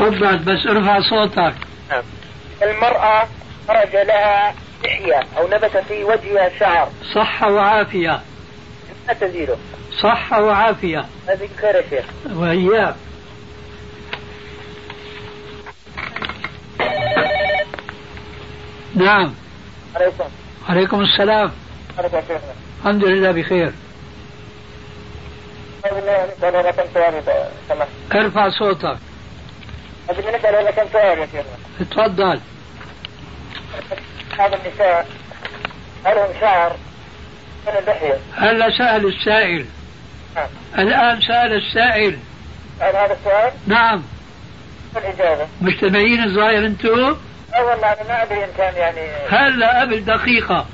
تفضل بس ارفع صوتك. نعم. المرأة خرج لها لحية أو نبت في وجهها شعر. صحة وعافية. ما تزيله صحة وعافية. هذه خير يا شيخ. وإياك. نعم. عليكم. عليكم السلام. عليكم الحمد لله بخير. ارفع صوتك. هذه نسأل لك كم سؤال يا شيخنا تفضل. هذا النساء هل هم شعر من اللحية هلا سأل السائل. نعم. الآن سأل السائل. هل هذا السؤال نعم. الإجابة؟ مجتمعين الظاهر أنتم أه والله أنا ما أدري إن كان يعني هلا قبل دقيقة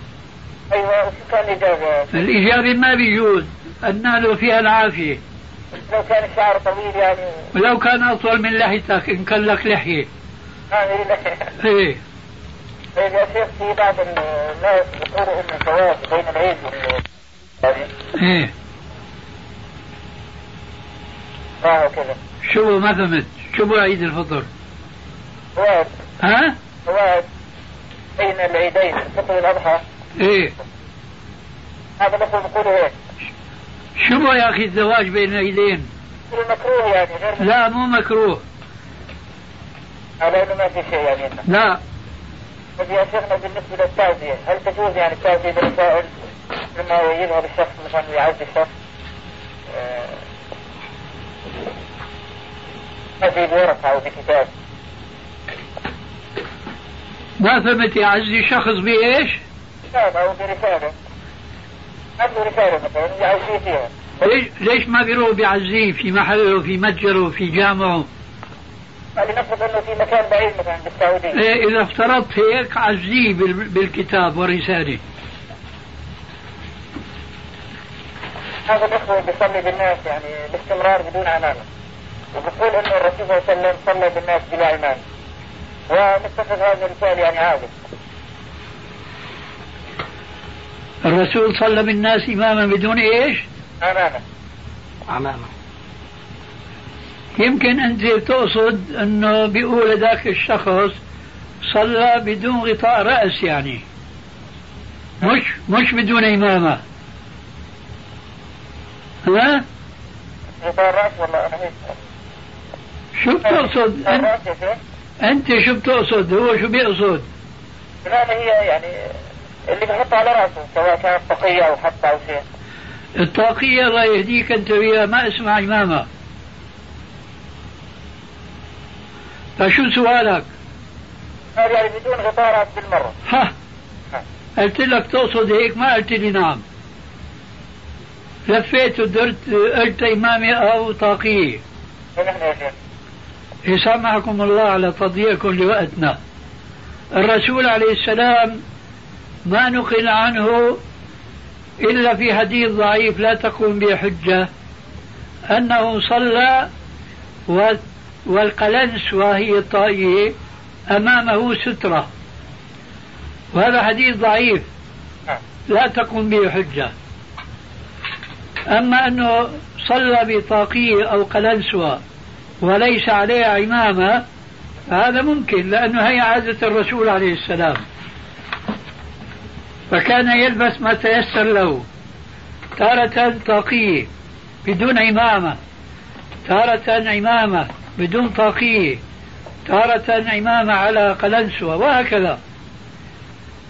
أيوة وش كان الإجابة؟ الإجابة ما بيجوز. النال فيها العافية. لو كان الشعر طويل يعني. ولو كان أطول من لحيتك إن كان لك لحية. هذه اللحية إيه. طيب يا شيخ في بعض الناس يقولوا ان الزواج بين العيد وال إيه. آه كذا شو ما فهمت شو بو عيد الفطر. زواج ها؟ زواج بين العيدين الفطر والأضحى. إيه. هذا مثل يقولوا هيك شو يا أخي الزواج بين العيدين يقولوا مكروه يعني غير لا مو مكروه. على انه ما في شيء يعني. لا. طيب يا شيخنا بالنسبة للتعزية هل تجوز يعني التعزية بالرسائل لما يذهب الشخص مثلا يعزي الشخص؟ آه، ما في بورقه أو بكتاب ما فهمت يا عزي شخص بإيش؟ كتاب أو برسالة. عنده رساله مثلا يعزيه فيها ليش, ليش ما بيروح بيعزيه في محله في متجره في جامعه لنفرض إنه في مكان بعيد مثلا بالسعودية. إيه إذا افترضت هيك عزيه بال- بالكتاب والرسالة. هذا الإخوة بيصلي بالناس يعني باستمرار بدون امامه وبقول إنه الرسول صلى الله عليه وسلم صلى بالناس بلا امام ونتخذ هذا المثال يعني عادي الرسول صلى بالناس إماما بدون إيش؟ أمامه. أمامه. يمكن أنت تقصد أنه بيقول ذاك الشخص صلى بدون غطاء رأس يعني. مش مش بدون إمامة. ها؟ غطاء الراس والله أنا هيك شو بتقصد؟ أنت, أنت شو بتقصد؟ هو شو بيقصد؟ الامامه هي يعني اللي بحطها على رأسه سواء كانت طاقيه أو حتى أو شيء. الطاقية الله يهديك أنت وياه ما اسمها إمامة. فشو سؤالك؟ هذا يعني بدون غطاء راس بالمرة. ها قلت لك تقصد هيك ما قلت لي نعم. لفيت ودرت قلت إمامة أو طاقية يسامحكم الله على تضييعكم لوقتنا. الرسول عليه السلام ما نقل عنه إلا في حديث ضعيف لا تقوم به حجة أنه صلى والقلنس وهي الطائية أمامه سترة وهذا حديث ضعيف. لا تقوم به حجة أما أنه صلى بطاقية أو قلنسوة وليس عليها عمامة فهذا ممكن لأنه هي عادة الرسول عليه السلام فكان يلبس ما تيسر له. تارة طاقية بدون عمامة تارة عمامة بدون طاقية. تارة عمامة على قلنسوة وهكذا.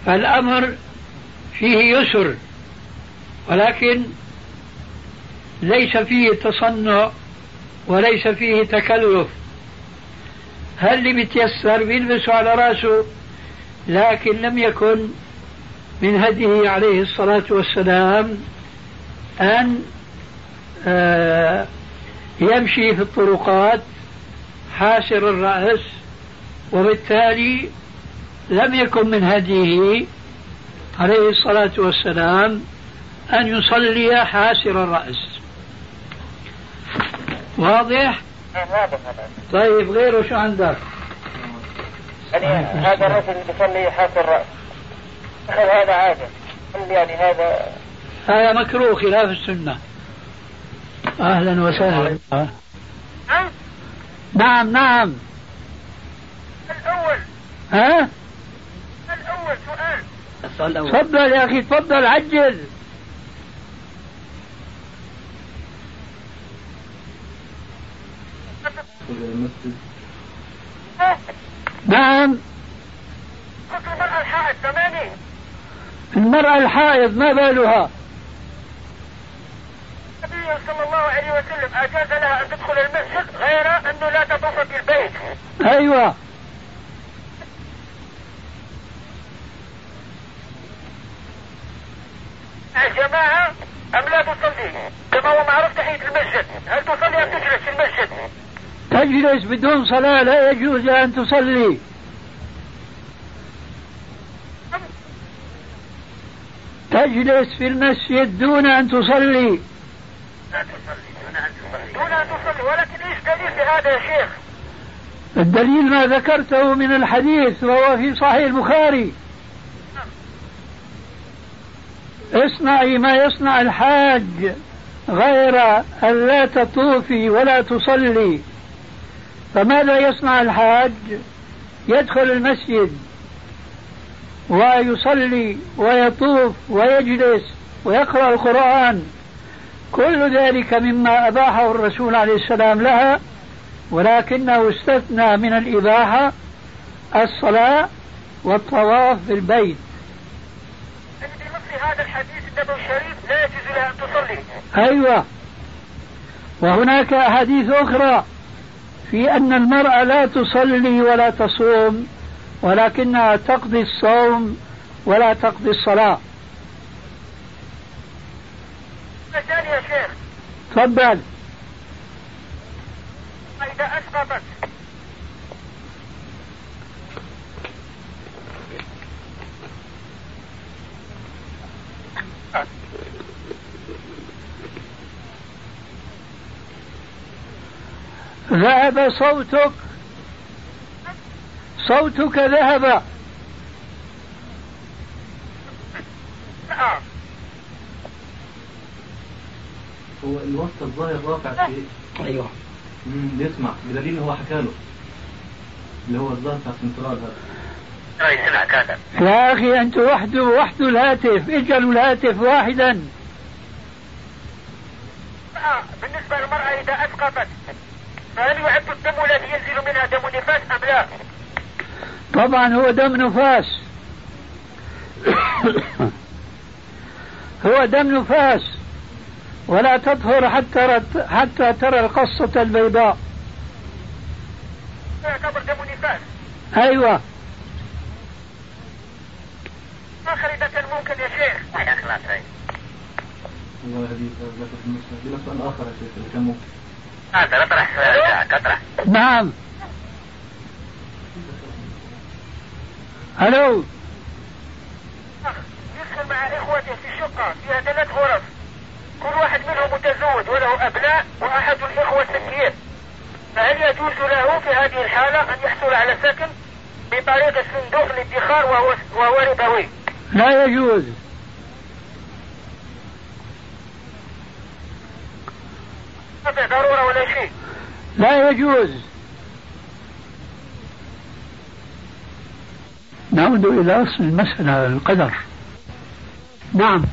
فالأمر فيه يسر. ولكن ليس فيه تصنع وليس فيه تكلف. هل اللي بيتيسر بيلبسه على رأسه لكن لم يكن من هديه عليه الصلاة والسلام أن آه، يمشي في الطرقات حاسر الرأس وبالتالي لم يكن من هديه عليه الصلاة والسلام أن يصلي حاسر الرأس واضح؟ طيب غيره شو عندك؟ يعني هذا الرجل بيصلي حاسر الرأس هل هذا عادة؟ هل يعني هذا هذا مكروه خلاف السنة. أهلا وسهلا. نعم. نعم نعم. الأول. ها؟ الأول سؤال. السؤال الأول. تفضل يا أخي تفضل عجل. نعم. قلت المرأة الحائض ثمانية المرأة الحائض ما بالها؟ النبي صلى الله عليه وسلم أجاز لها أن تدخل المسجد غير أنه لا تطوف في البيت. أيوة. الجماعة أم لا تصلي؟ كما هو معروف تحية المسجد. هل تصلي أم تجلس في المسجد؟ تجلس بدون صلاة لا يجوز لها أن تصلي. تجلس في المسجد دون أن تصلي. لا تصلي دون أن تصلي. دون أن تصلي ولكن إيش دليل بهذا يا شيخ؟ الدليل ما ذكرته من الحديث وهو في صحيح البخاري. اصنعي ما يصنع الحاج غير أن لا تطوفي ولا تصلي. فماذا يصنع الحاج؟ يدخل المسجد. ويصلي ويطوف ويجلس ويقرأ القرآن. كل ذلك مما أباحه الرسول عليه السلام لها ولكنه استثنى من الإباحة الصلاة والطواف بالبيت. هذا الحديث النبوي الشريف لا يجوز لها أن تصلي. أيوة. وهناك أحاديث أخرى في أن المرأة لا تصلي ولا تصوم. ولكنها تقضي الصوم ولا تقضي الصلاة. الثاني يا شيخ. تفضل. إذا أسقطت. ذهب صوتك صوتك ذهب نعم. هو الوسط الظاهر رافع في أيوه. مم، يسمع بدليل هو حكى له. اللي هو الظاهر بتاع السنترال هذا يا أخي أنت وحده وحده الهاتف. اجعلوا الهاتف واحدا. آه، بالنسبة للمرأة إذا أسقطت فهل يعد الدم الذي ينزل منها دم نفاس أم لا؟ طبعا هو دم نفاس. هو دم نفاس. ولا تطهر حتى حتى ترى القصة البيضاء. يعتبر دم نفاس. أيوة. آخر كان ممكن يا شيخ؟ هذه ذاك في سؤال آخر يا شيخ كان ممكن هذا اطرح نعم. ألو؟ يسكن مع إخوته في شقة فيها ثلاث غرف. كل واحد منهم متزوج وله أبناء وأحد الإخوة سكين فهل يجوز له في هذه الحالة أن يحصل على سكن بطريق الصندوق الادخار وهو وهو ربوي؟ لا يجوز. ضرورة ولا شيء. لا يجوز. نعود إلى أصل المسألة القدر. نعم.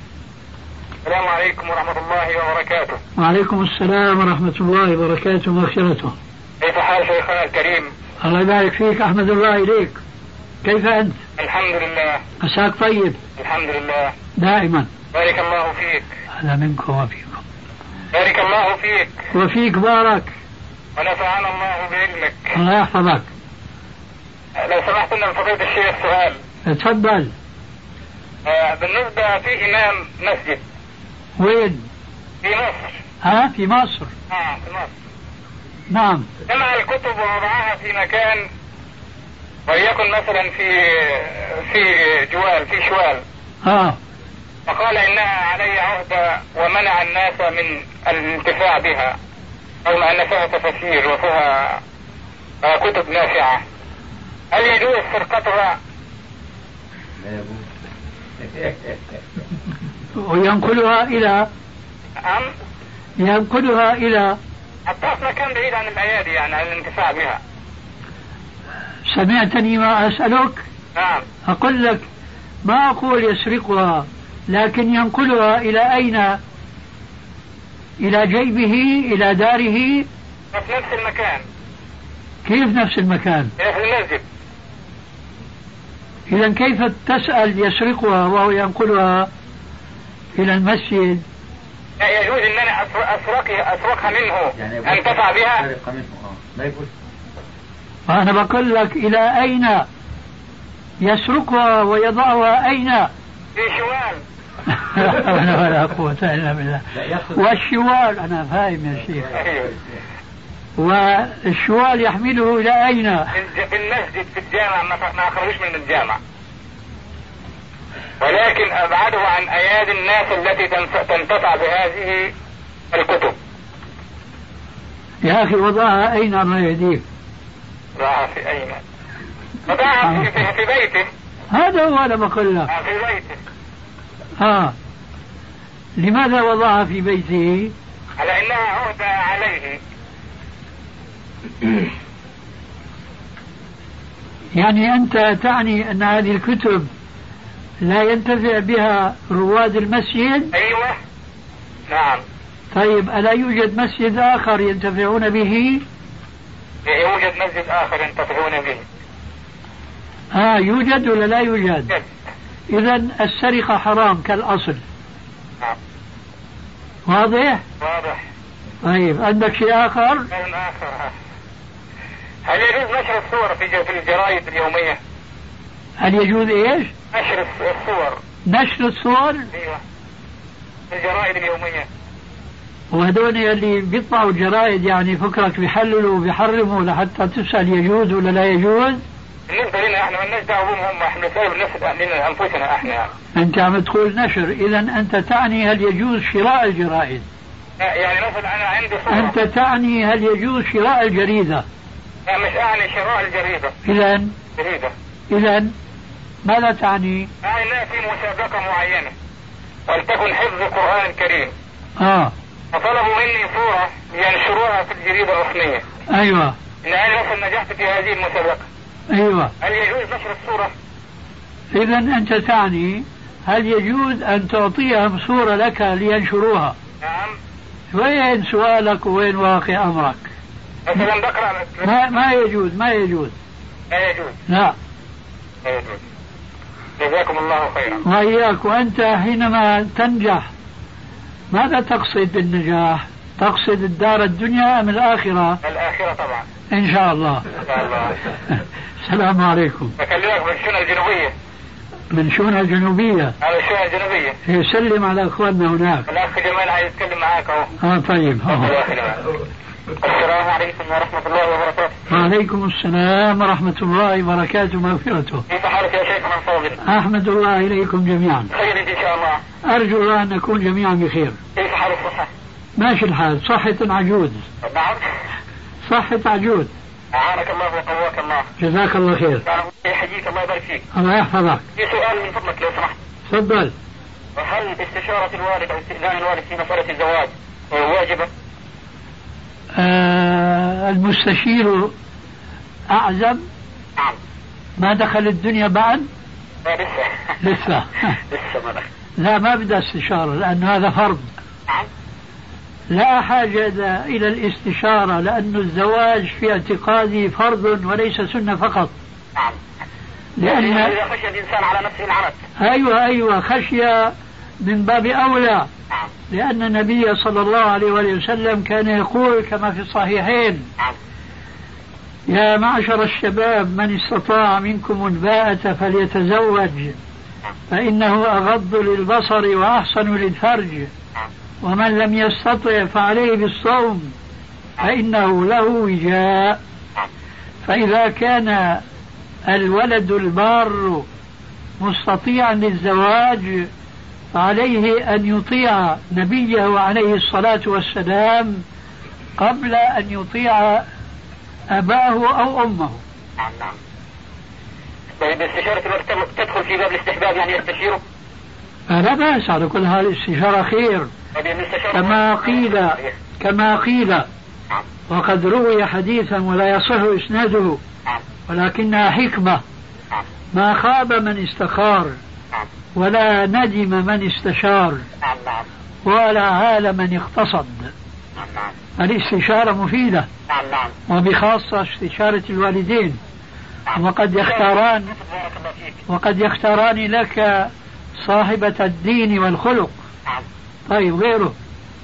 السلام عليكم ورحمة الله وبركاته. وعليكم السلام ورحمة الله وبركاته ومغفرته. كيف حال شيخنا الكريم؟ الله يبارك فيك أحمد الله إليك. كيف أنت؟ الحمد لله. عساك طيب؟ الحمد لله. دائما. بارك الله فيك. أنا منكم وفيكم. بارك الله فيك. وفيك بارك. ونفعنا الله بعلمك. الله يحفظك. لو سمحت لنا من فضيلة الشيخ سؤال تفضل. آه، بالنسبة في إمام مسجد. وين؟ في مصر. ها في مصر. آه في مصر. نعم. جمع الكتب ووضعها في مكان وليكن مثلا في في جوال في شوال. آه. فقال إنها علي عهدة ومنع الناس من الانتفاع بها رغم أن فيها تفاسير وفيها آه، كتب نافعة. هل يجوز سرقتها؟ لا يجوز. وينقلها إلى أم؟ ينقلها إلى حتى في مكان بعيد عن الأيادي يعني عن الانتفاع بها. سمعتني ما أسألك؟ نعم. أقول لك ما أقول يسرقها لكن ينقلها إلى أين؟ إلى جيبه إلى داره؟ في نفس المكان. كيف نفس المكان؟ في المسجد. إذا كيف تسأل يسرقها وهو ينقلها إلى المسجد؟ لا يجوز إن أنا أسر- اسرقها أسرقها منه. يعني انتفع بها. منه آه. لا يجوز وأنا بقول لك إلى أين؟ يسرقها ويضعها أين؟ في شوال لا ولا قوة إلا بالله. والشوال أنا فاهم يا شيخ. أيوه. والشوال يحمله إلى أين؟ في المسجد في الجامع ما اخرجوش من الجامع. ولكن أبعده عن أيادي الناس التي تنتفع بهذه الكتب. يا أخي وضعها أين الله يهديك ضعها في أين؟ وضعها في, في, في بيته. هذا هو أنا بقول لك في بيته. آه. لماذا وضعها في بيته؟ على إنها عهدة عليه. يعني أنت تعني أن هذه الكتب لا ينتفع بها رواد المسجد؟ أيوه. نعم. طيب ألا يوجد مسجد آخر ينتفعون به؟ يوجد مسجد آخر ينتفعون به. آه يوجد ولا لا يوجد؟ جد. إذا السرقة حرام كالأصل. نعم. واضح؟ واضح. طيب عندك شيء آخر؟ شيء آخر. هل يجوز نشر الصور في في الجرائد اليومية؟ هل يجوز إيش؟ نشر الص- الصور. نشر الصور؟ أيوه. في الجرائد اليومية. وهدول اللي بيطبعوا الجرائد يعني فكرك بيحللوا وبيحرموا لحتى تسأل يجوز ولا لا يجوز؟ بالنسبة لنا إحنا ما لناش دعوة بهم هم. إحنا بالنفس لنا أنفسنا إحنا. يعني. أنت عم تقول نشر إذا أنت تعني هل يجوز شراء الجرائد يعني مثلا أنا عندي صورة. أنت تعني هل يجوز شراء الجريدة؟ لا مش اعني شراء الجريدة. إذا جريدة. إذا ماذا تعني؟ اعني انها في مسابقة معينة. ولتكن حفظ القرآن الكريم آه. فطلبوا مني صورة لينشروها في الجريدة الرسمية. أيوة. أنا مثلا نجحت في هذه المسابقة. أيوة. هل يجوز نشر الصورة؟ إذا أنت تعني هل يجوز أن تعطيهم صورة لك لينشروها؟ نعم. وين سؤالك وين واقع أمرك؟ مثلا بقرأ ما, ما يجوز ما يجوز. لا يجوز. لا. لا يجوز. جزاكم الله خيرا. وإياك وأنت حينما تنجح ماذا تقصد بالنجاح؟ تقصد الدار الدنيا أم الآخرة؟ الآخرة طبعا. إن شاء الله. إن شاء الله. السلام عليكم. بكلمك بالشونة الجنوبية. من شونة الجنوبية؟ هذا الشونة الجنوبية. يسلم على أخواننا هناك. الأخ جمال عايز يتكلم معاك أهو. آه طيب. آه. السلام عليكم ورحمة الله وبركاته. وعليكم السلام ورحمة الله وبركاته ومغفرته كيف حالك يا شيخنا الفاضل؟ أحمد الله إليكم جميعا. خير إن شاء الله. أرجو الله أن نكون جميعا بخير. كيف حال الصحة؟ ماشي الحال. صحة عجوز. نعم. صحة عجوز. أعانك الله وقواك الله. جزاك الله خير. يحييك الله يبارك فيك. الله يحفظك. في سؤال من فضلك لو سمحت. تفضل. هل استشارة الوالد أو استئذان الوالد في مسألة الزواج واجبة؟ آه المستشير أعزب. ما دخل الدنيا بعد؟ لا لسه. لسه لسه لا ما بدها استشارة لأن هذا فرض. لا حاجة إلى الاستشارة لأن الزواج في اعتقادي فرض وليس سنة فقط. لأن إذا خشي الإنسان على نفسه العنت أيوة أيوة خشية من باب أولى. لأن النبي صلى الله عليه وسلم كان يقول كما في الصحيحين يا معشر الشباب من استطاع منكم الباءة فليتزوج فإنه أغض للبصر وأحسن للفرج ومن لم يستطع فعليه بالصوم فإنه له وجاء. فإذا كان الولد البار مستطيعا للزواج فعليه أن يطيع نبيه عليه الصلاة والسلام قبل أن يطيع أباه أو أمه نعم نعم طيب استشارة تدخل في باب الاستحباب يعني يستشيره؟ لا بأس على كل حال الاستشارة خير طيب كما قيل كما قيل نعم. وقد روي حديثا ولا يصح إسناده نعم. ولكنها حكمة نعم. ما خاب من استخار ولا ندم من استشار ولا عال من اقتصد. الاستشارة مفيدة وبخاصة استشارة الوالدين. وقد يختاران وقد يختاران لك صاحبة الدين والخلق. طيب غيره.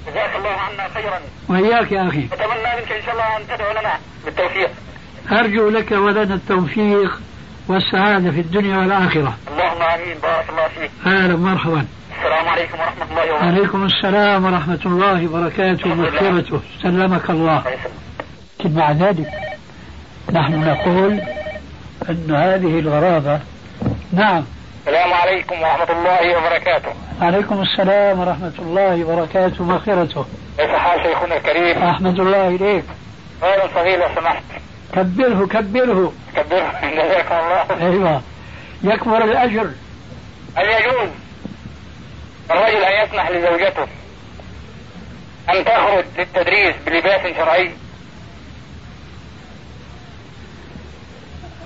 جزاك الله عنا خيرا. وإياك يا أخي. أتمنى منك إن شاء الله أن تدعو لنا بالتوفيق. أرجو لك ولنا التوفيق. والسعادة في الدنيا والآخرة. اللهم آمين. بارك الله فيك. أهلا مرحبا. السلام عليكم ورحمة الله وبركاته. عليكم السلام ورحمة الله وبركاته ومغفرته سلمك الله. لكن مع ذلك نحن نقول أن هذه الغرابة نعم. السلام عليكم ورحمة الله وبركاته. عليكم السلام ورحمة الله وبركاته ومغفرته كيف حال شيخنا الكريم؟ أحمد الله إليك. خير صغير لو سمحت. كبره كبره. كبره. جزاك الله. أيوه. يكبر الأجر. هل يجوز الرجل أن يسمح لزوجته أن تخرج للتدريس بلباس شرعي؟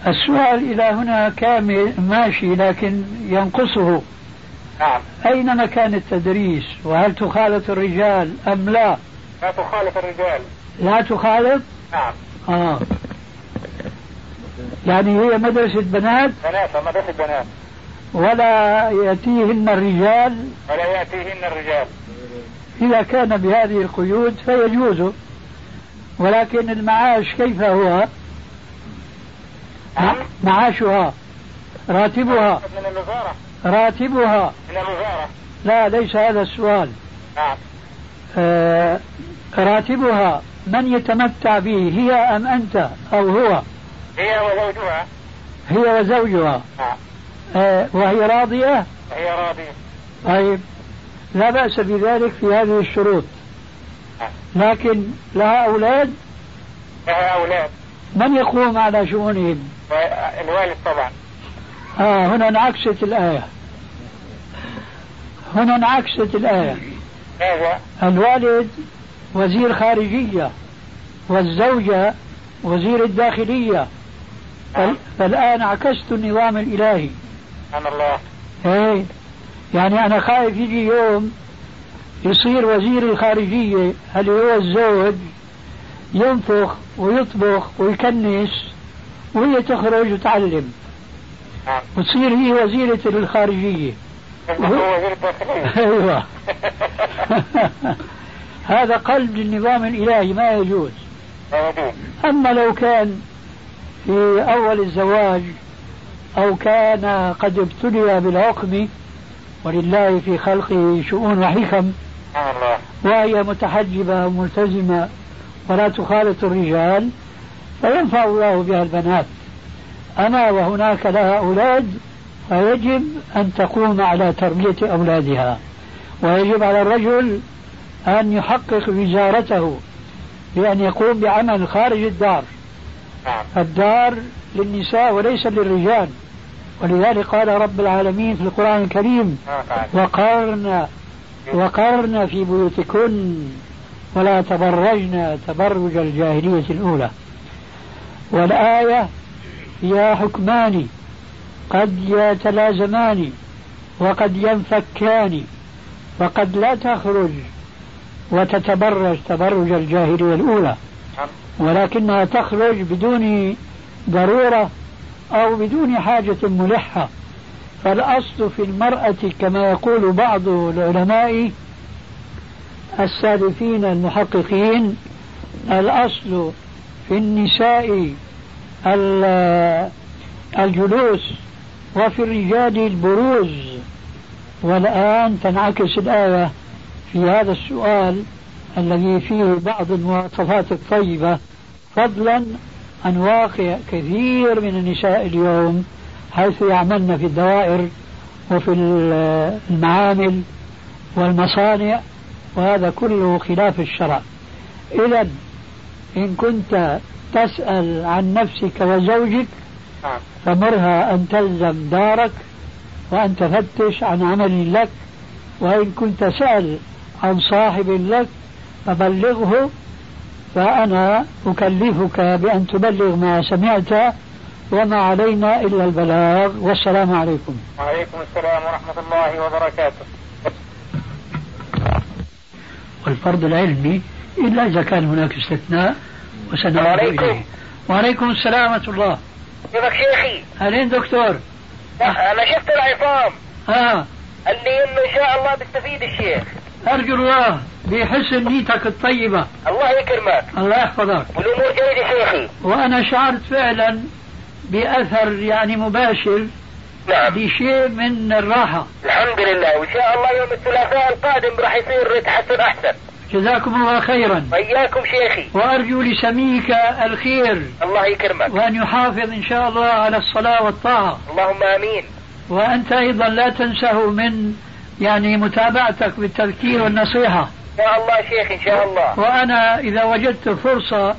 السؤال إلى هنا كامل ماشي لكن ينقصه. نعم. أين مكان التدريس؟ وهل تخالط الرجال أم لا؟ لا تخالط الرجال. لا تخالط؟ نعم. آه. يعني هي مدرسة بنات. بنات مدرسة بنات. ولا يأتيهن الرجال. ولا يأتيهن الرجال. إذا كان بهذه القيود فيجوز. ولكن المعاش كيف هو. معاشها. راتبها. من الوزارة. راتبها. من الوزارة. لا ليس هذا السؤال. نعم آه راتبها. من يتمتع به هي أم أنت أو هو؟ هي وزوجها. هي وزوجها. نعم آه وهي راضية؟ هي راضية. طيب لا بأس بذلك في هذه الشروط. نعم. لكن لها أولاد؟ لها أولاد. من يقوم على شؤونهم؟ الوالد طبعا. آه هنا انعكست الآية. هنا انعكست الآية. ماذا؟ الوالد وزير خارجية والزوجة وزير الداخلية. نعم. فالآن عكست النظام الإلهي. سبحان الله. إيه. يعني أنا خايف يجي يوم يصير وزير الخارجية اللي هو الزوج ينفخ ويطبخ ويكنس وهي تخرج وتعلم. نعم. وتصير هي وزيرة الخارجية. هو وزير الداخلية. أيوه. هذا قلب النظام الإلهي ما يجوز. أما لو كان في أول الزواج أو كان قد ابتلي بالعقم ولله في خلقه شؤون وحكم وهي متحجبة وملتزمة ولا تخالط الرجال فينفع الله بها البنات. أما وهناك لها أولاد فيجب أن تقوم على تربية أولادها. ويجب على الرجل أن يحقق وزارته بأن يقوم بعمل خارج الدار. الدار للنساء وليس للرجال. ولذلك قال رب العالمين في القرآن الكريم ما فعل وقرن وقرن في بيوتكن ولا تبرجن تبرج الجاهلية الأولى. والآية فيها حكمان قد يتلازمان وقد ينفكان وقد لا تخرج وتتبرج تبرج الجاهلية الأولى. نعم ولكنها تخرج بدون ضرورة أو بدون حاجة ملحة. فالأصل في المرأة كما يقول بعض العلماء السالفين المحققين الأصل في النساء ال- الجلوس وفي الرجال البروز. والآن تنعكس الآية في هذا السؤال. الذي فيه بعض المواصفات الطيبة فضلا عن واقع كثير من النساء اليوم حيث يعملن في الدوائر وفي المعامل والمصانع وهذا كله خلاف الشرع إذا إن كنت تسأل عن نفسك وزوجك نعم. فمرها أن تلزم دارك وأن تفتش عن عمل لك وإن كنت سأل عن صاحب لك فبلغه فأنا أكلفك بأن تبلغ ما سمعت وما علينا إلا البلاغ والسلام عليكم. وعليكم السلام ورحمة الله وبركاته. والفرض العلمي إلا إذا كان هناك استثناء وسنعود. إليه. وعليكم السلام ورحمة الله. كيفك شيخي؟ أهلين دكتور؟ لا، أنا شفت العصام. آه. اللي إنه إن شاء الله بيستفيد الشيخ. أرجو الله بحسن نيتك الطيبة. الله يكرمك. الله يحفظك. والأمور جيدة شيخي وأنا شعرت فعلا بأثر يعني مباشر نعم. بشيء من الراحة. الحمد لله. وإن شاء الله يوم الثلاثاء القادم راح يصير تحسن أحسن. جزاكم الله خيرا. وإياكم شيخي. وأرجو لسميك الخير. الله يكرمك. وأن يحافظ إن شاء الله على الصلاة والطاعة. اللهم آمين. وأنت أيضا لا تنسه من يعني متابعتك بالتذكير والنصيحة. إن شاء الله شيخ إن شاء الله. وأنا إذا وجدت فرصة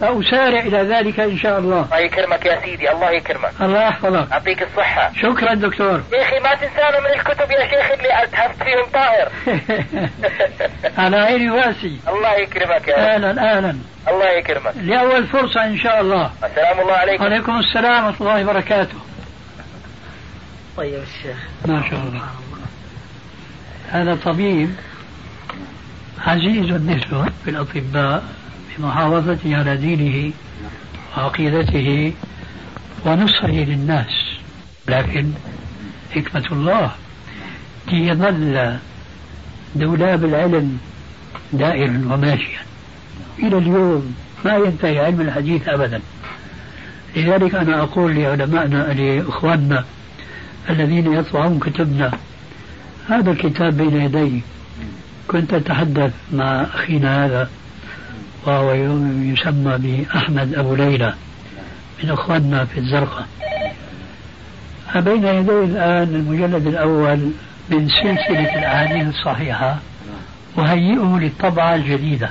سأسارع إلى ذلك إن شاء الله. الله يكرمك يا سيدي الله يكرمك. الله يحفظك. يعطيك الصحة. شكرا دكتور. شيخي ما تنسانا من الكتب يا شيخ اللي أتحفت فيهم طاهر. على عيني وأسي. الله يكرمك يا. أهلا أهلا الله يكرمك. لأول فرصة إن شاء الله. السلام الله عليكم. وعليكم السلام ورحمة الله وبركاته. طيب الشيخ. ما شاء الله. هذا طبيب عزيز النسبة بالأطباء بمحافظته على دينه وعقيدته ونصحه للناس. لكن حكمة الله ليظل دولاب العلم دائرا وماشيا. إلى اليوم ما ينتهي علم الحديث أبدا. لذلك أنا أقول لعلمائنا لإخواننا الذين يطبعون كتبنا هذا الكتاب بين يدي. كنت أتحدث مع أخينا هذا وهو يسمى بأحمد أبو ليلى من أخواننا في الزرقاء بين يدي الآن المجلد الأول من سلسلة الأحاديث الصحيحة وهيئه للطبعة الجديدة.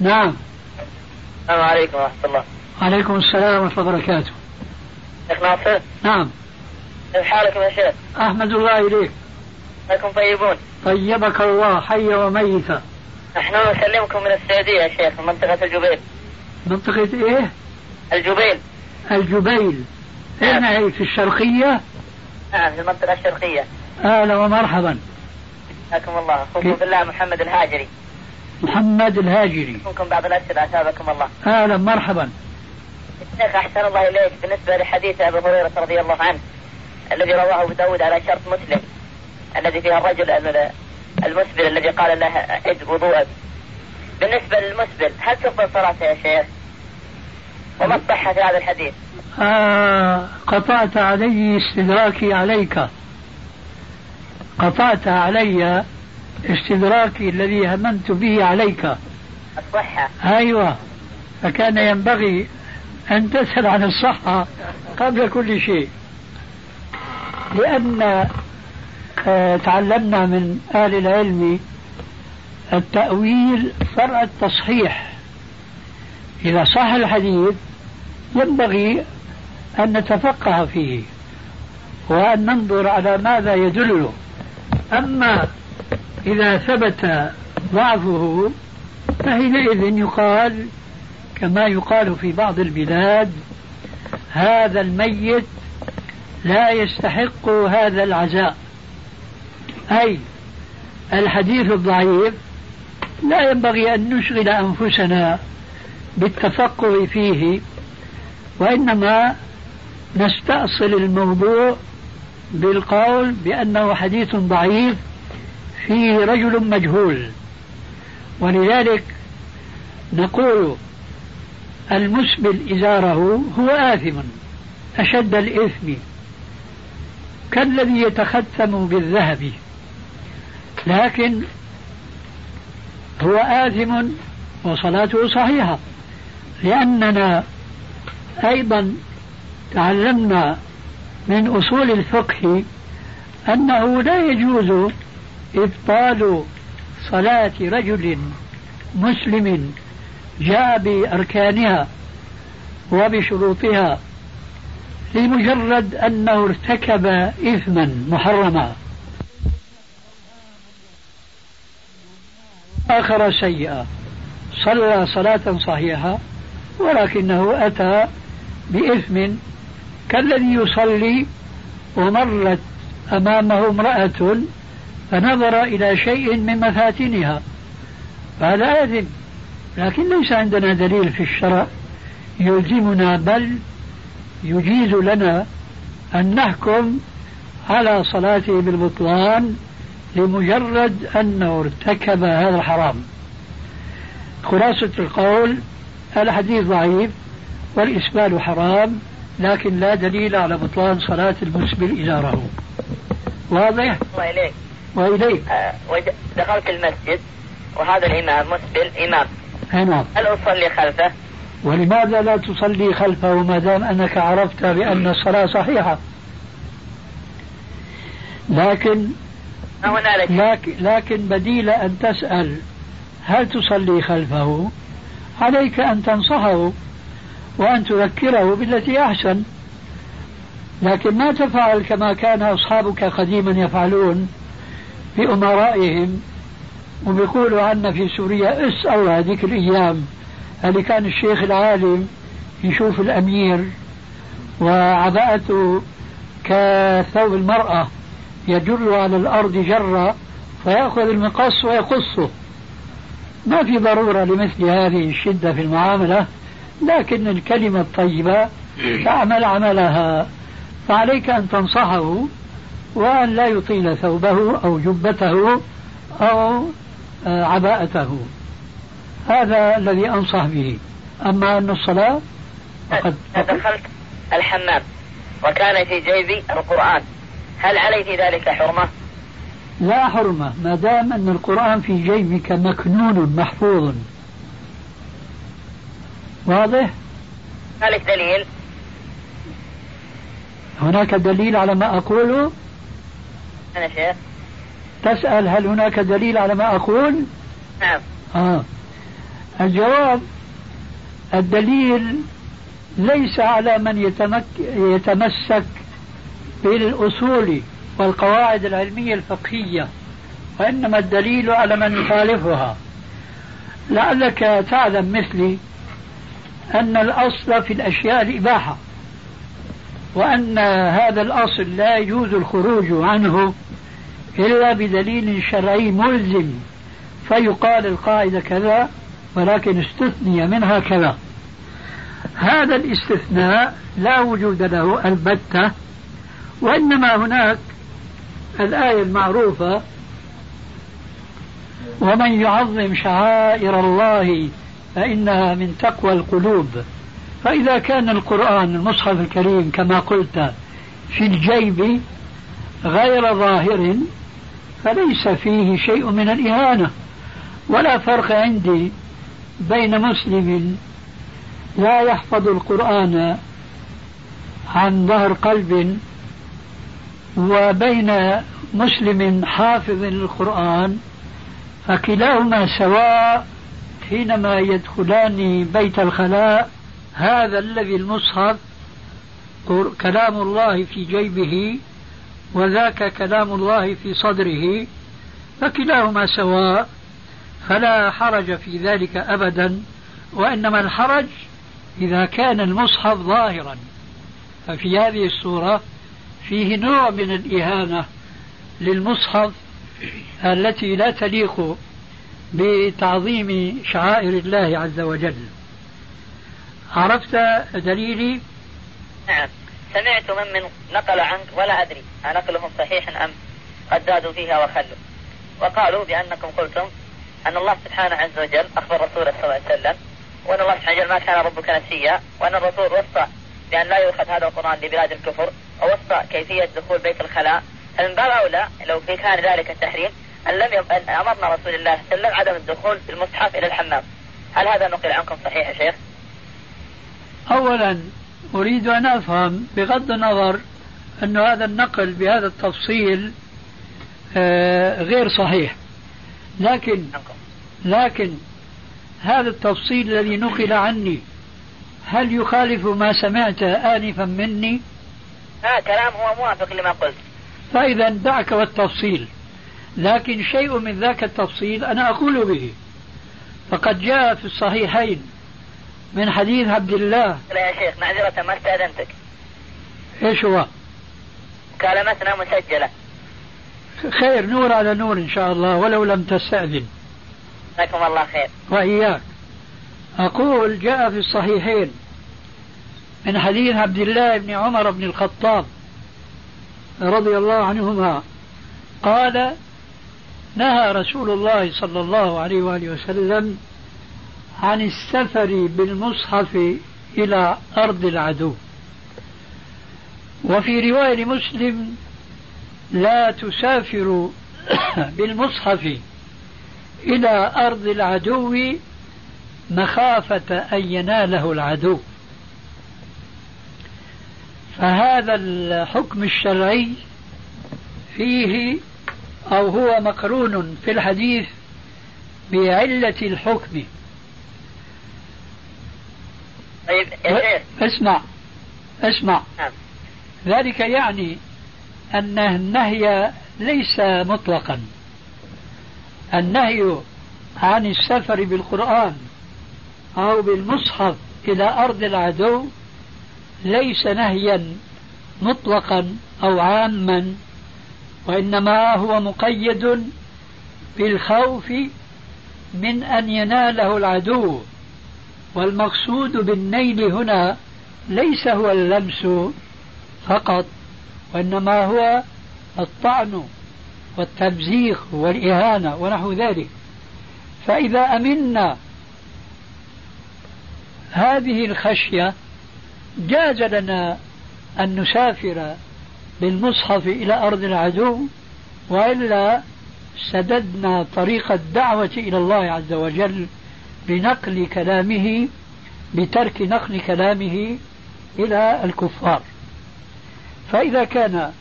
نعم. السلام عليكم ورحمة الله. عليكم السلام ورحمة الله وبركاته. شيخ ناصر؟ نعم. حالكم يا شيخ؟ أحمد الله إليك. انكم طيبون. طيبك الله حيا وميتا نحن نسلمكم من السعودية يا شيخ من منطقة الجبيل. منطقة إيه؟ الجبيل. الجبيل. أين هي في الشرقية؟ نعم في المنطقة الشرقية. أهلا ومرحبا. حياكم الله. أخوكم؟ بالله محمد الهاجري. محمد الهاجري. منكم بعض الأسئلة أثابكم الله. أهلا مرحبا. الشيخ أحسن الله إليك بالنسبة لحديث أبي هريرة رضي الله عنه. الذي رواه أبو داود على شرط مسلم الذي فيها الرجل ال- المسبل الذي قال له عد وضوءك. بالنسبة للمسبل هل تقبل صلاته يا شيخ؟ وما الصحة في هذا الحديث؟ آه قطعت علي استدراكي عليك. قطعت علي استدراكي الذي هممت به عليك. الصحة. أيوة. فكان ينبغي أن تسأل عن الصحة قبل كل شيء. لأن آه، تعلمنا من أهل العلم التأويل فرع التصحيح. إذا صح الحديث ينبغي أن نتفقه فيه وأن ننظر على ماذا يدل أما إذا ثبت ضعفه فحينئذ يقال كما يقال في بعض البلاد هذا الميت لا يستحق هذا العزاء. أي الحديث الضعيف لا ينبغي أن نشغل أنفسنا بالتفقه فيه وإنما نستأصل الموضوع بالقول بأنه حديث ضعيف فيه رجل مجهول. ولذلك نقول المسبل إزاره هو آثم أشد الإثم. كالذي يتختم بالذهب. لكن هو آثم وصلاته صحيحة. لأننا أيضا تعلمنا من أصول الفقه أنه لا يجوز إبطال صلاة رجل مسلم جاء بأركانها وبشروطها لمجرد أنه ارتكب إثما محرما. آخر سيئة صلى صلاة صحيحة ولكنه أتى بإثم. كالذي يصلي ومرت أمامه امرأة فنظر إلى شيء من مفاتنها. فهذا آثم لكن ليس عندنا دليل في الشرع يلزمنا بل يجيز لنا أن نحكم على صلاته بالبطلان لمجرد أنه ارتكب هذا الحرام. خلاصة القول الحديث ضعيف والإسبال حرام لكن لا دليل على بطلان صلاة المسبل إزاره واضح؟ وإليك وإليك. آه دخلت المسجد وهذا الإمام مسبل إمام. نعم هل أصلي خلفه؟ ولماذا لا تصلي خلفه ما دام أنك عرفت بأن الصلاة صحيحة؟ لكن لكن, لكن بديل أن تسأل هل تصلي خلفه؟ عليك أن تنصحه وأن تذكره بالتي أحسن. لكن ما تفعل كما كان أصحابك قديما يفعلون بأمرائهم وبيقولوا عنا في سوريا اس الله هذيك الأيام. اللي كان الشيخ العالم يشوف الأمير وعباءته كثوب المرأة يجر على الأرض جرة فيأخذ المقص ويقصه. ما في ضرورة لمثل هذه الشدة في المعاملة لكن الكلمة الطيبة تعمل عملها. فعليك أن تنصحه وأن لا يطيل ثوبه أو جبته أو آه، عباءته. هذا الذي أنصح به أما أن الصلاة فقد دخلت الحمام وكان في جيبي القرآن هل علي في ذلك حرمة؟ لا حرمة ما دام أن القرآن في جيبك مكنون محفوظ واضح؟ ذلك دليل هناك دليل على ما أقوله؟ أنا شيخ تسأل هل هناك دليل على ما أقول؟ نعم آه الجواب الدليل ليس على من يتمك يتمسك بالأصول والقواعد العلمية الفقهية وإنما الدليل على من يخالفها. لعلك تعلم مثلي أن الأصل في الأشياء الإباحة وأن هذا الأصل لا يجوز الخروج عنه إلا بدليل شرعي ملزم فيقال القاعدة كذا ولكن استثني منها كذا. هذا الاستثناء لا وجود له البتة وإنما هناك الآية المعروفة ومن يعظم شعائر الله فإنها من تقوى القلوب فإذا كان القرآن المصحف الكريم كما قلت في الجيب غير ظاهر فليس فيه شيء من الإهانة. ولا فرق عندي بين مسلم لا يحفظ القرآن عن ظهر قلب وبين مسلم حافظ للقرآن فكلاهما سواء حينما يدخلان بيت الخلاء هذا الذي المصحف كلام الله في جيبه وذاك كلام الله في صدره فكلاهما سواء فلا حرج في ذلك أبدا وإنما الحرج إذا كان المصحف ظاهرا. ففي هذه الصورة فيه نوع من الإهانة للمصحف التي لا تليق بتعظيم شعائر الله عز وجل. عرفت دليلي؟ نعم. سمعت من من نقل عنك ولا أدري أنقلهم صحيح أم قد زادوا فيها وخلوا. وقالوا بأنكم قلتم أن الله سبحانه عز وجل أخبر رسوله صلى الله عليه وسلم وأن الله سبحانه وجل ما كان ربك نسيا وأن الرسول وصى بأن لا يؤخذ هذا القرآن لبلاد الكفر ووصى كيفية دخول بيت الخلاء. فمن باب أولى لو في كان ذلك التحريم أن لم يب... أن أمرنا رسول الله صلى الله عليه وسلم عدم الدخول بالمصحف إلى الحمام. هل هذا نقل عنكم صحيح يا شيخ؟ أولا أريد أن أفهم بغض النظر أن هذا النقل بهذا التفصيل آه، غير صحيح. لكن لكن هذا التفصيل الذي نقل عني هل يخالف ما سمعت آنفا مني؟ آه كلام هو موافق لما قلت. فإذا دعك والتفصيل. لكن شيء من ذاك التفصيل أنا أقول به. فقد جاء في الصحيحين من حديث عبد الله. لا يا شيخ معذرة ما استأذنتك. إيش هو؟ مكالمتنا مسجلة. خير نور على نور إن شاء الله ولو لم تستأذن. جزاكم الله خير. وإياك. أقول جاء في الصحيحين من حديث عبد الله بن عمر بن الخطاب رضي الله عنهما. قال نهى رسول الله صلى الله عليه وآله وسلم عن السفر بالمصحف إلى أرض العدو. وفي رواية مسلم لا تسافر بالمصحف إلى أرض العدو مخافة أن يناله العدو. فهذا الحكم الشرعي فيه أو هو مقرون في الحديث بعلة الحكم. طيب اسمع اسمع. نعم. ذلك يعني أن النهي ليس مطلقا. النهي عن السفر بالقرآن أو بالمصحف إلى أرض العدو ليس نهيا مطلقا أو عاما وإنما هو مقيد بالخوف من أن يناله العدو. والمقصود بالنيل هنا ليس هو اللمس فقط وإنما هو الطعن. والتمزيق والإهانة ونحو ذلك. فإذا أمنا هذه الخشية جاز لنا أن نسافر بالمصحف إلى أرض العدو وإلا سددنا طريق الدعوة إلى الله عز وجل بنقل كلامه بترك نقل كلامه إلى الكفار. فإذا كان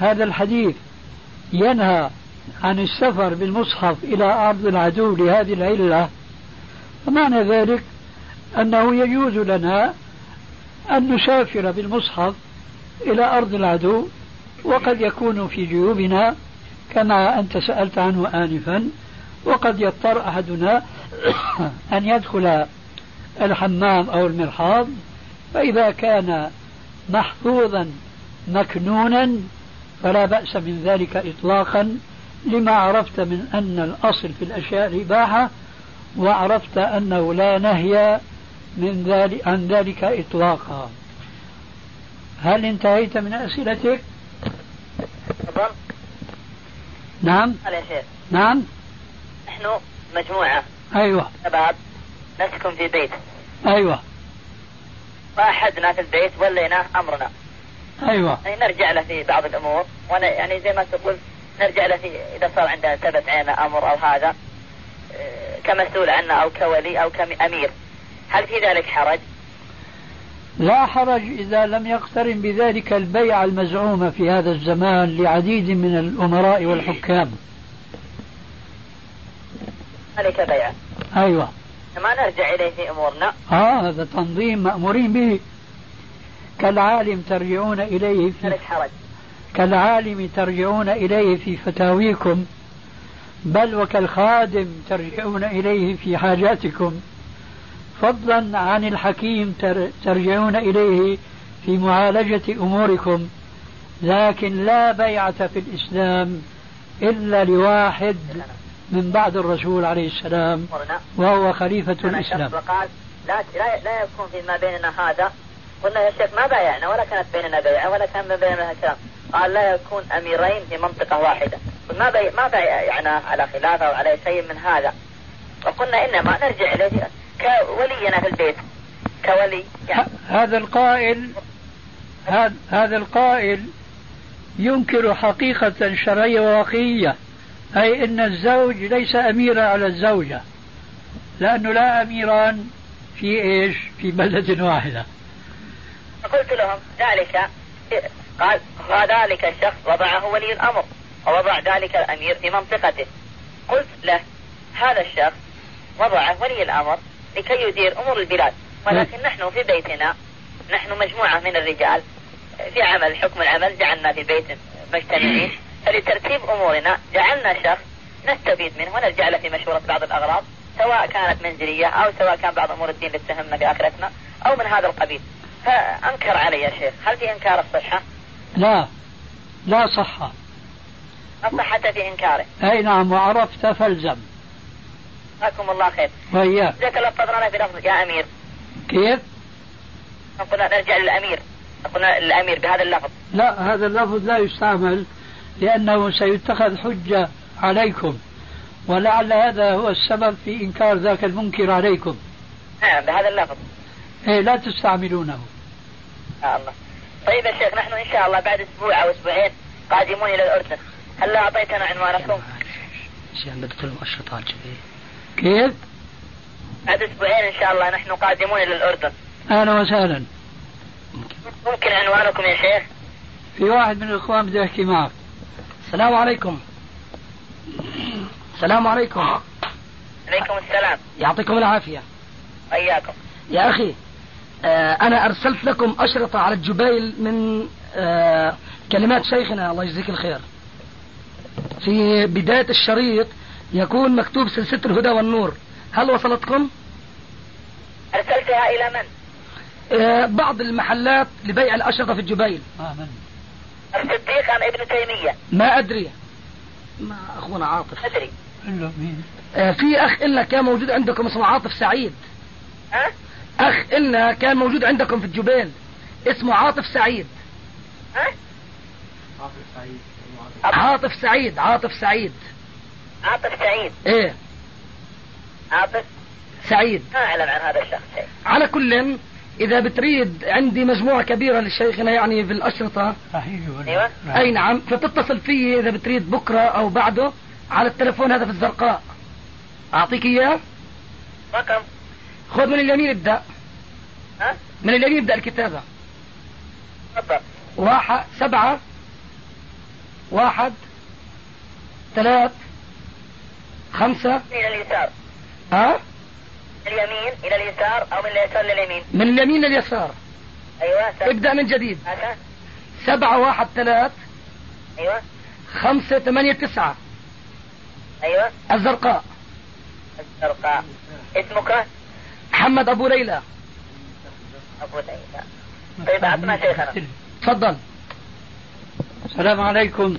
هذا الحديث ينهى عن السفر بالمصحف إلى أرض العدو لهذه العلة. فمعنى ذلك أنه يجوز لنا أن نسافر بالمصحف إلى أرض العدو وقد يكون في جيوبنا كما أنت سألت عنه آنفا وقد يضطر أحدنا أن يدخل الحمام أو المرحاض فإذا كان محفوظا مكنونا فلا بأس من ذلك إطلاقا لما عرفت من أن الأصل في الأشياء الإباحة وعرفت أنه لا نهي من ذلك عن ذلك إطلاقا. هل انتهيت من أسئلتك؟ تفضل. نعم. يا شيخ نعم. نحن مجموعة. أيوة. شباب نسكن في بيت. أيوة. وأحدنا في البيت وليناه أمرنا. أيوة. يعني نرجع له في بعض الأمور. وأنا يعني زي ما تقول نرجع له في إذا صار عندنا ثبت علينا أمر أو هذا آه، كمسؤول عنا أو كولي أو كأمير. هل في ذلك حرج؟ لا حرج إذا لم يقترن بذلك البيع المزعومة في هذا الزمان لعديد من الأمراء والحكام. ذلك بيع أيوة. ما نرجع إليه في أمورنا. آه هذا تنظيم مأمورين به. كالعالم ترجعون إليه في كالعالم ترجعون إليه في فتاويكم بل وكالخادم ترجعون إليه في حاجاتكم. فضلا عن الحكيم ترجعون إليه في معالجة أموركم لكن لا بيعة في الإسلام إلا لواحد من بعد الرسول عليه السلام وهو خليفة الإسلام. وقال لا لا يكون فيما بيننا هذا قلنا يا شيخ ما بايعنا ولا كانت بيننا بيعة ولا كان بيننا كلام. قال لا يكون أميرين في منطقة واحدة. ما بي ما بايعنا على خلافة أو على شيء من هذا. وقلنا إنما نرجع إليه كولينا في البيت. كولي يعني. هذا القائل هذا القائل ينكر حقيقة شرعية وواقعية. أي أن الزوج ليس أميرا على الزوجة لأنه لا أميران في إيش؟ في بلدة واحدة. فقلت لهم ذلك قال وذلك الشخص وضعه ولي الأمر ووضع ذلك الأمير في منطقته. قلت له هذا الشخص وضعه ولي الأمر لكي يدير أمور البلاد ولكن نحن في بيتنا نحن مجموعة من الرجال في عمل حكم العمل جعلنا في بيت مجتمعين فلترتيب أمورنا جعلنا شخص نستفيد منه ونرجع له في مشورة بعض الأغراض سواء كانت منزلية أو سواء كان بعض أمور الدين اللي تهمنا بآخرتنا أو من هذا القبيل. فأنكر علي يا شيخ. هل في إنكار الصحة؟ لا. لا صحة. الصحة في إنكاره. أي نعم وعرفت فالزم. جزاكم الله خير. وإياك إذا تلفظنا بلفظ يا أمير. كيف؟ قلنا نرجع للأمير. قلنا للأمير بهذا اللفظ. لا هذا اللفظ لا يستعمل لأنه سيتخذ حجة عليكم. ولعل هذا هو السبب في إنكار ذاك المنكر عليكم. نعم بهذا اللفظ. إيه لا تستعملونه. آه الله. طيب يا شيخ نحن إن شاء الله بعد أسبوع أو أسبوعين قادمون إلى الأردن. هل أعطيتنا عنوانكم؟ شيخ بدك المؤشرات كيف؟ بعد أسبوعين إن شاء الله نحن قادمون إلى الأردن. أهلا وسهلا. ممكن عنوانكم يا شيخ؟ في واحد من الإخوان بده يحكي معك. السلام عليكم. السلام عليكم. عليكم السلام. يعطيكم العافية. وإياكم يا أخي أنا أرسلت لكم أشرطة على الجبيل من آه كلمات شيخنا الله يجزيك الخير في بداية الشريط يكون مكتوب سلسلة الهدى والنور هل وصلتكم؟ أرسلتها إلى من؟ آه بعض المحلات لبيع الأشرطة في الجبيل آه من؟ الصديق أم ابن تيمية؟ ما أدري ما أخونا عاطف أدري له مين؟ آه في أخ إلنا كان موجود عندكم اسمه عاطف سعيد ها؟ أخ إلنا كان موجود عندكم في الجبيل اسمه عاطف سعيد. ها؟ عاطف سعيد. عاطف سعيد عاطف سعيد. عاطف سعيد. إيه. عاطف سعيد. ما أعلم عن هذا الشخص. على كل إذا بتريد عندي مجموعة كبيرة لشيخنا يعني في الأشرطة. صحيح. ولا أيوة. لا؟ أي نعم. فتتصل فيه إذا بتريد بكرة أو بعده على التلفون هذا في الزرقاء. أعطيك إياه؟ رقم خذ من اليمين ابدأ. ها؟ من اليمين ابدأ الكتابة. واحد سبعة. واحد. ثلاث. خمسة. إلى اليسار. ها؟ اليمين إلى اليسار أو من اليسار لليمين. من اليمين لليسار. أيوة سبعة. ابدأ من جديد. هذا سبعة واحد ثلاث. أيوة. خمسة ثمانية تسعة. أيوة. الزرقاء. الزرقاء. اسمك؟ محمد أبو ليلى. أبو ليلى. طيب أعطنا شيخنا. تفضل. السلام عليكم.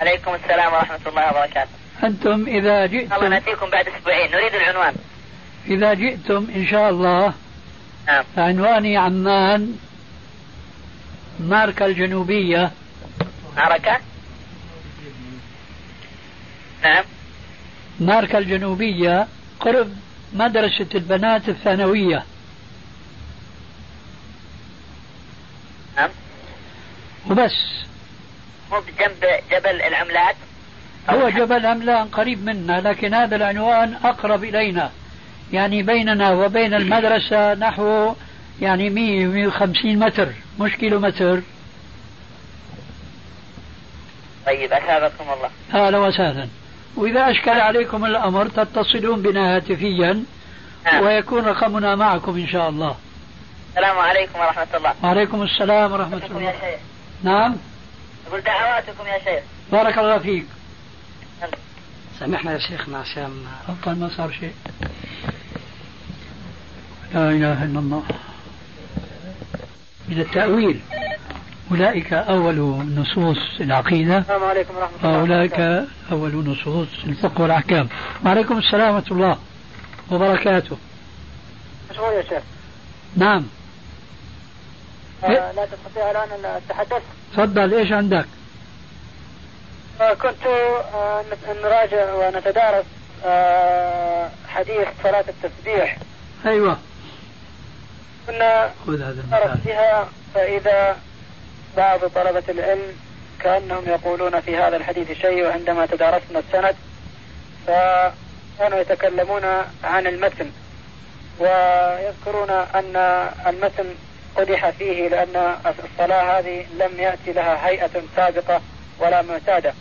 عليكم السلام ورحمة الله وبركاته. أنتم إذا الله جئتم نأتيكم بعد أسبوعين. نريد العنوان. إذا جئتم إن شاء الله نعم. عنواني عمان ماركا الجنوبية. معركة نعم. ماركا الجنوبية قرب مدرسة البنات الثانوية. نعم. وبس. مو بجنب جبل العملات هو جبل أملان قريب منا لكن هذا العنوان أقرب إلينا. يعني بيننا وبين المدرسة نحو يعني 100 150 متر مش كيلو متر. طيب أثابكم الله. أهلا وسهلا. وإذا أشكل عليكم الأمر تتصلون بنا هاتفيا نعم. ويكون رقمنا معكم إن شاء الله. السلام عليكم ورحمة الله. وعليكم السلام ورحمة دعواتكم يا الله شيخ. نعم. أقول دعواتكم يا شيخ. بارك الله فيك. سامحنا يا شيخنا عشان أبطل ما صار شيء. لا إله إلا الله. من التأويل. أولئك أول نصوص العقيدة. السلام عليكم ورحمة الله وأولئك أول نصوص الفقه والأحكام. وعليكم السلام ورحمة الله وبركاته. مشغول يا شيخ؟ نعم. آه لا تستطيع الآن أن أتحدث؟ تفضل إيش عندك؟ آه كنت آه نراجع ونتدارس آه حديث صلاة التسبيح. أيوة. كنا خذ هذا فإذا بعض طلبة العلم كأنهم يقولون في هذا الحديث شيء وعندما تدارسنا السند فكانوا يتكلمون عن المتن ويذكرون أن المتن قدح فيه لأن الصلاة هذه لم يأتي لها هيئة سابقة ولا معتادة.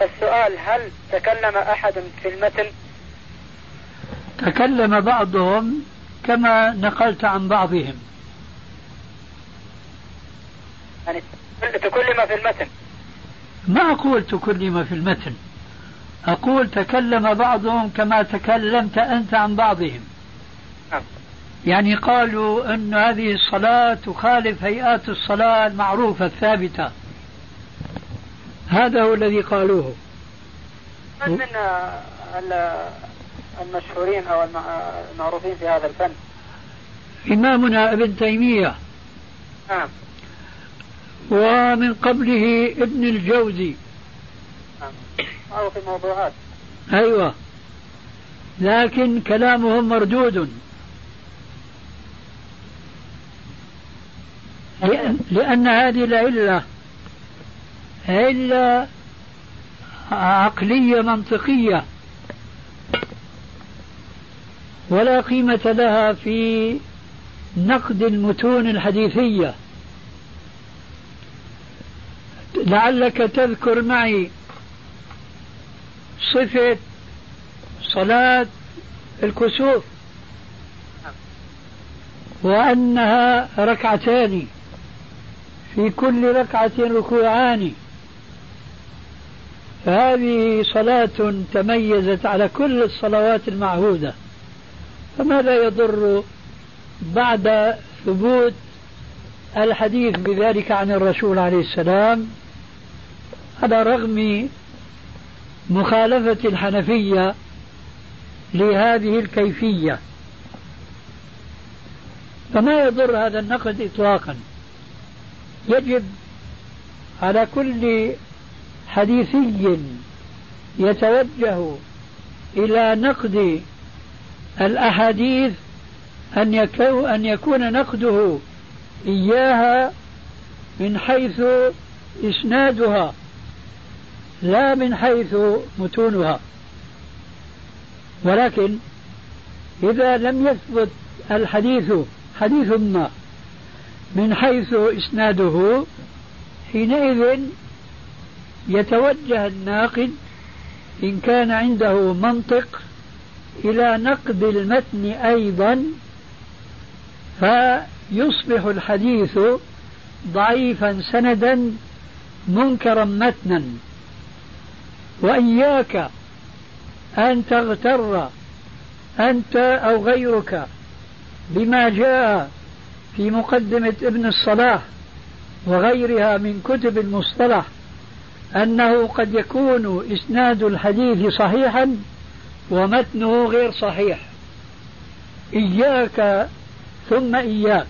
فالسؤال هل تكلم أحد في المتن؟ تكلم بعضهم كما نقلت عن بعضهم. يعني تكلم في المتن. ما أقول تكلم في المتن. أقول تكلم بعضهم كما تكلمت أنت عن بعضهم. نعم. يعني قالوا أن هذه الصلاة تخالف هيئات الصلاة المعروفة الثابتة. هذا هو الذي قالوه. من من المشهورين أو المعروفين في هذا الفن؟ إمامنا ابن تيمية. نعم. ومن قبله ابن الجوزي. نعم أو في موضوعات. أيوة. لكن كلامهم مردود. لأن, لأن هذه العلة علة عقلية منطقية. ولا قيمة لها في نقد المتون الحديثية. لعلك تذكر معي صفة صلاة الكسوف وأنها ركعتان في كل ركعة ركوعان. فهذه صلاة تميزت على كل الصلوات المعهودة. فماذا يضر بعد ثبوت الحديث بذلك عن الرسول عليه السلام؟ على رغم مخالفة الحنفية لهذه الكيفية. فما يضر هذا النقد إطلاقا. يجب على كل حديثي يتوجه إلى نقد الأحاديث أن يكون أن يكون نقده إياها من حيث إسنادها. لا من حيث متونها. ولكن إذا لم يثبت الحديث حديث ما من حيث إسناده حينئذ يتوجه الناقد إن كان عنده منطق إلى نقد المتن أيضا فيصبح الحديث ضعيفا سندا منكرا متنا. وإياك أن تغتر أنت أو غيرك بما جاء في مقدمة ابن الصلاح وغيرها من كتب المصطلح أنه قد يكون إسناد الحديث صحيحا ومتنه غير صحيح. إياك ثم إياك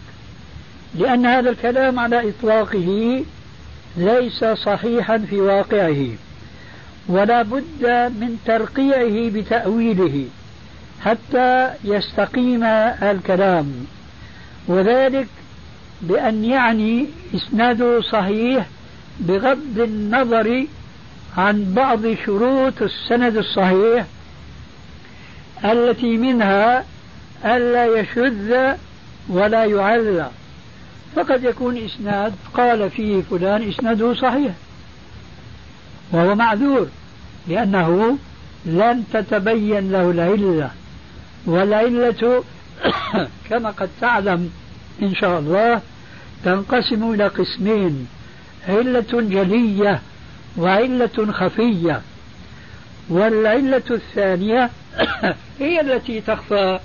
لأن هذا الكلام على إطلاقه ليس صحيحا في واقعه. ولا بد من ترقيعه بتأويله حتى يستقيم الكلام. وذلك بأن يعني إسناده صحيح بغض النظر عن بعض شروط السند الصحيح التي منها ألا يشذ ولا يعلى فقد يكون إسناد قال فيه فلان إسناده صحيح وهو معذور. لأنه لن تتبين له العلة. والعلة كما قد تعلم إن شاء الله تنقسم إلى قسمين علة جلية وعلة خفية. والعلة الثانية هي التي تخفى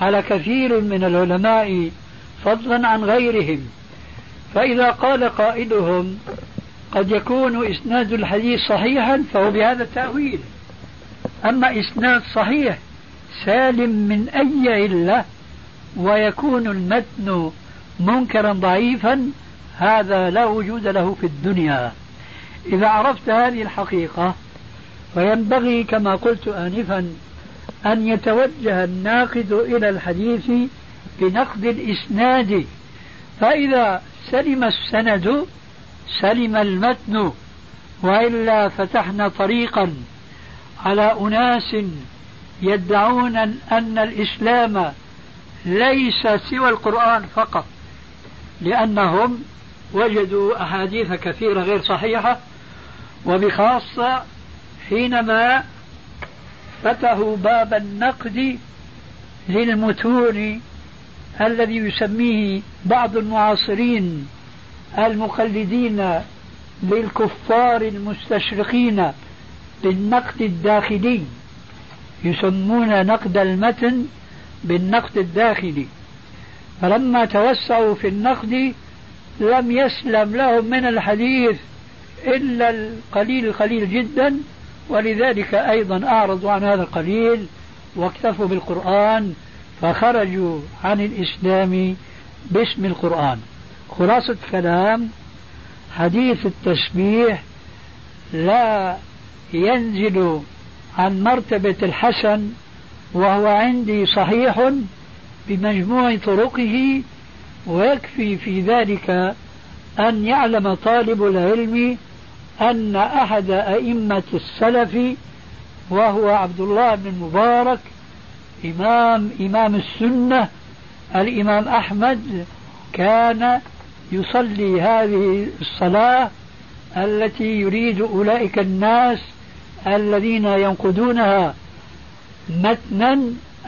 على كثير من العلماء فضلا عن غيرهم. فإذا قال قائلهم قد يكون إسناد الحديث صحيحا فهو بهذا التأويل. أما إسناد صحيح سالم من أي علة ويكون المتن منكرا ضعيفا هذا لا وجود له في الدنيا. إذا عرفت هذه الحقيقة فينبغي كما قلت آنفا أن يتوجه الناقد إلى الحديث بنقد الإسناد. فإذا سلم السند سلم المتن وإلا فتحنا طريقا على أناس يدعون أن الإسلام ليس سوى القرآن فقط لأنهم وجدوا أحاديث كثيرة غير صحيحة وبخاصة حينما فتحوا باب النقد للمتون الذي يسميه بعض المعاصرين المقلدين للكفار المستشرقين بالنقد الداخلي. يسمون نقد المتن بالنقد الداخلي. فلما توسعوا في النقد لم يسلم لهم من الحديث إلا القليل القليل جدا ولذلك أيضا أعرضوا عن هذا القليل واكتفوا بالقرآن فخرجوا عن الإسلام باسم القرآن. خلاصة كلام حديث التسبيح لا ينزل عن مرتبة الحسن وهو عندي صحيح بمجموع طرقه ويكفي في ذلك أن يعلم طالب العلم أن أحد أئمة السلف وهو عبد الله بن المبارك إمام إمام السنة الإمام أحمد كان يصلي هذه الصلاة التي يريد أولئك الناس الذين ينقدونها متنا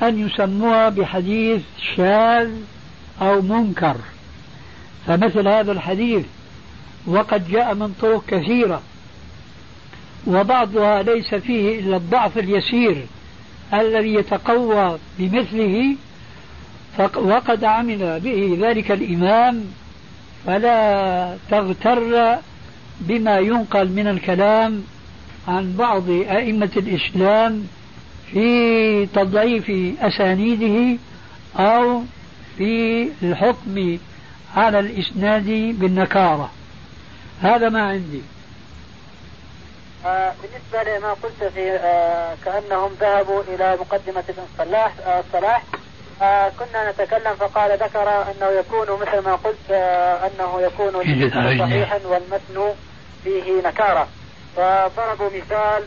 أن يسموها بحديث شاذ أو منكر. فمثل هذا الحديث وقد جاء من طرق كثيرة وبعضها ليس فيه إلا الضعف اليسير الذي يتقوى بمثله وقد عمل به ذلك الإمام فلا تغتر بما ينقل من الكلام عن بعض أئمة الإسلام في تضعيف أسانيده أو في الحكم على الإسناد بالنكارة. هذا ما عندي. آه بالنسبة لما قلت في آه كأنهم ذهبوا إلى مقدمة ابن صلاح آه صلاح كنا نتكلم فقال ذكر أنه يكون مثل ما قلت آه أنه يكون صحيحا والمتن فيه نكارة. فضربوا مثال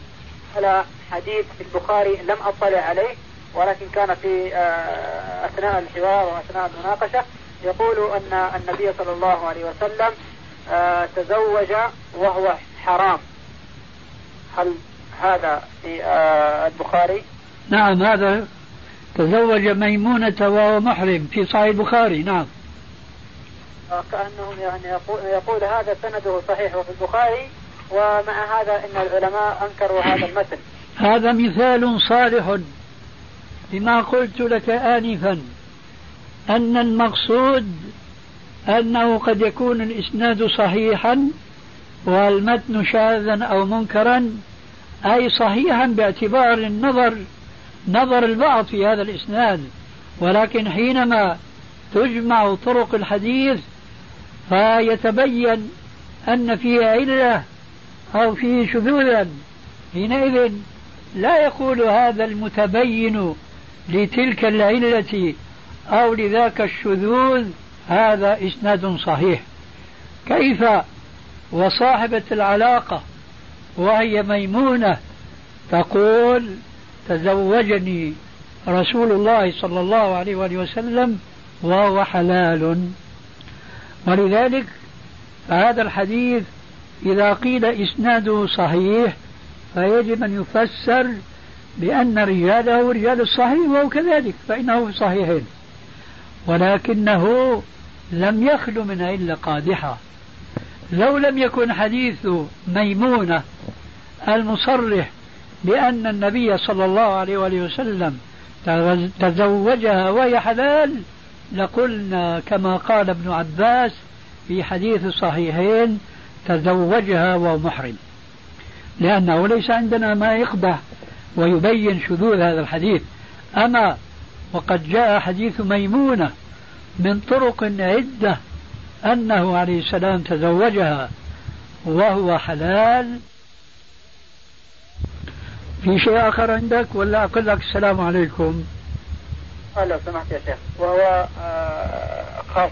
على حديث البخاري لم أطلع عليه ولكن كان في آه أثناء الحوار وأثناء المناقشة يقول أن النبي صلى الله عليه وسلم آه تزوج وهو حرام. هل هذا في البخاري؟ نعم هذا تزوج ميمونة وهو محرم في صحيح البخاري نعم. آه كأنهم يعني يقول, يقول هذا سنده صحيح وفي البخاري ومع هذا إن العلماء أنكروا هذا المثل هذا مثال صالح لما قلت لك انفا أن المقصود أنه قد يكون الإسناد صحيحا والمتن شاذا أو منكرا أي صحيحا باعتبار النظر نظر البعض في هذا الإسناد ولكن حينما تجمع طرق الحديث فيتبين أن فيه علة أو فيه شذوذا حينئذ لا يقول هذا المتبين لتلك العلة أو لذاك الشذوذ هذا إسناد صحيح. كيف وصاحبة العلاقة وهي ميمونة تقول تزوجني رسول الله صلى الله عليه وآله وسلم وهو حلال. ولذلك هذا الحديث إذا قيل إسناده صحيح فيجب أن يفسر بأن رجاله رجال الصحيح وهو كذلك فإنه في ولكنه لم يخل من علة قادحة لو لم يكن حديث ميمونة المصرح بأن النبي صلى الله عليه وآله وسلم تزوجها وهي حلال لقلنا كما قال ابن عباس في حديث الصحيحين تزوجها وهو محرم. لأنه ليس عندنا ما يقبح ويبين شذوذ هذا الحديث. أما وقد جاء حديث ميمونة من طرق عدة أنه عليه السلام تزوجها وهو حلال. في شيء آخر عندك؟ ولا أقول لك السلام عليكم. لو سمحت يا شيخ. وهو آه، خاص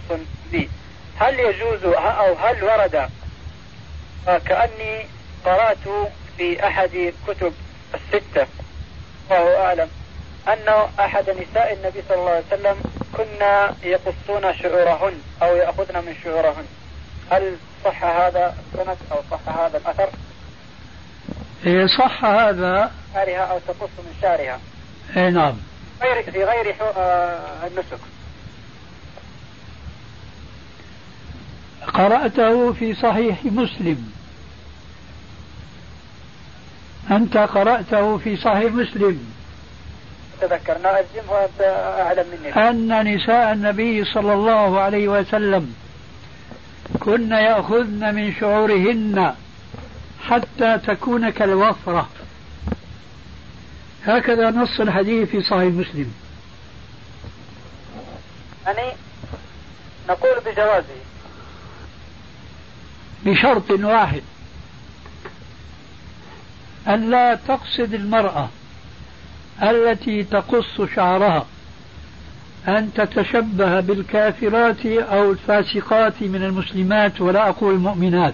بي. هل يجوز أو هل ورد كأني قرأت في أحد كتب الستة؟ الله أعلم أنه أحد نساء النبي صلى الله عليه وسلم كنا يقصون شعورهن أو يأخذن من شعورهن. هل صح هذا السند أو صح هذا الأثر؟ إيه صح هذا؟ شعرها أو تقص من شعرها. إيه نعم. غير في غير آه، النسك. قرأته في صحيح مسلم. أنت قرأته في صحيح مسلم. تذكرنا الجم وأنت أعلم مني أن نساء النبي صلى الله عليه وسلم كن يأخذن من شعورهن. حتى تكون كالوفرة. هكذا نص الحديث في صحيح مسلم. يعني نقول بجوازه. بشرط واحد. أن لا تقصد المرأة التي تقص شعرها أن تتشبه بالكافرات أو الفاسقات من المسلمات ولا أقول المؤمنات.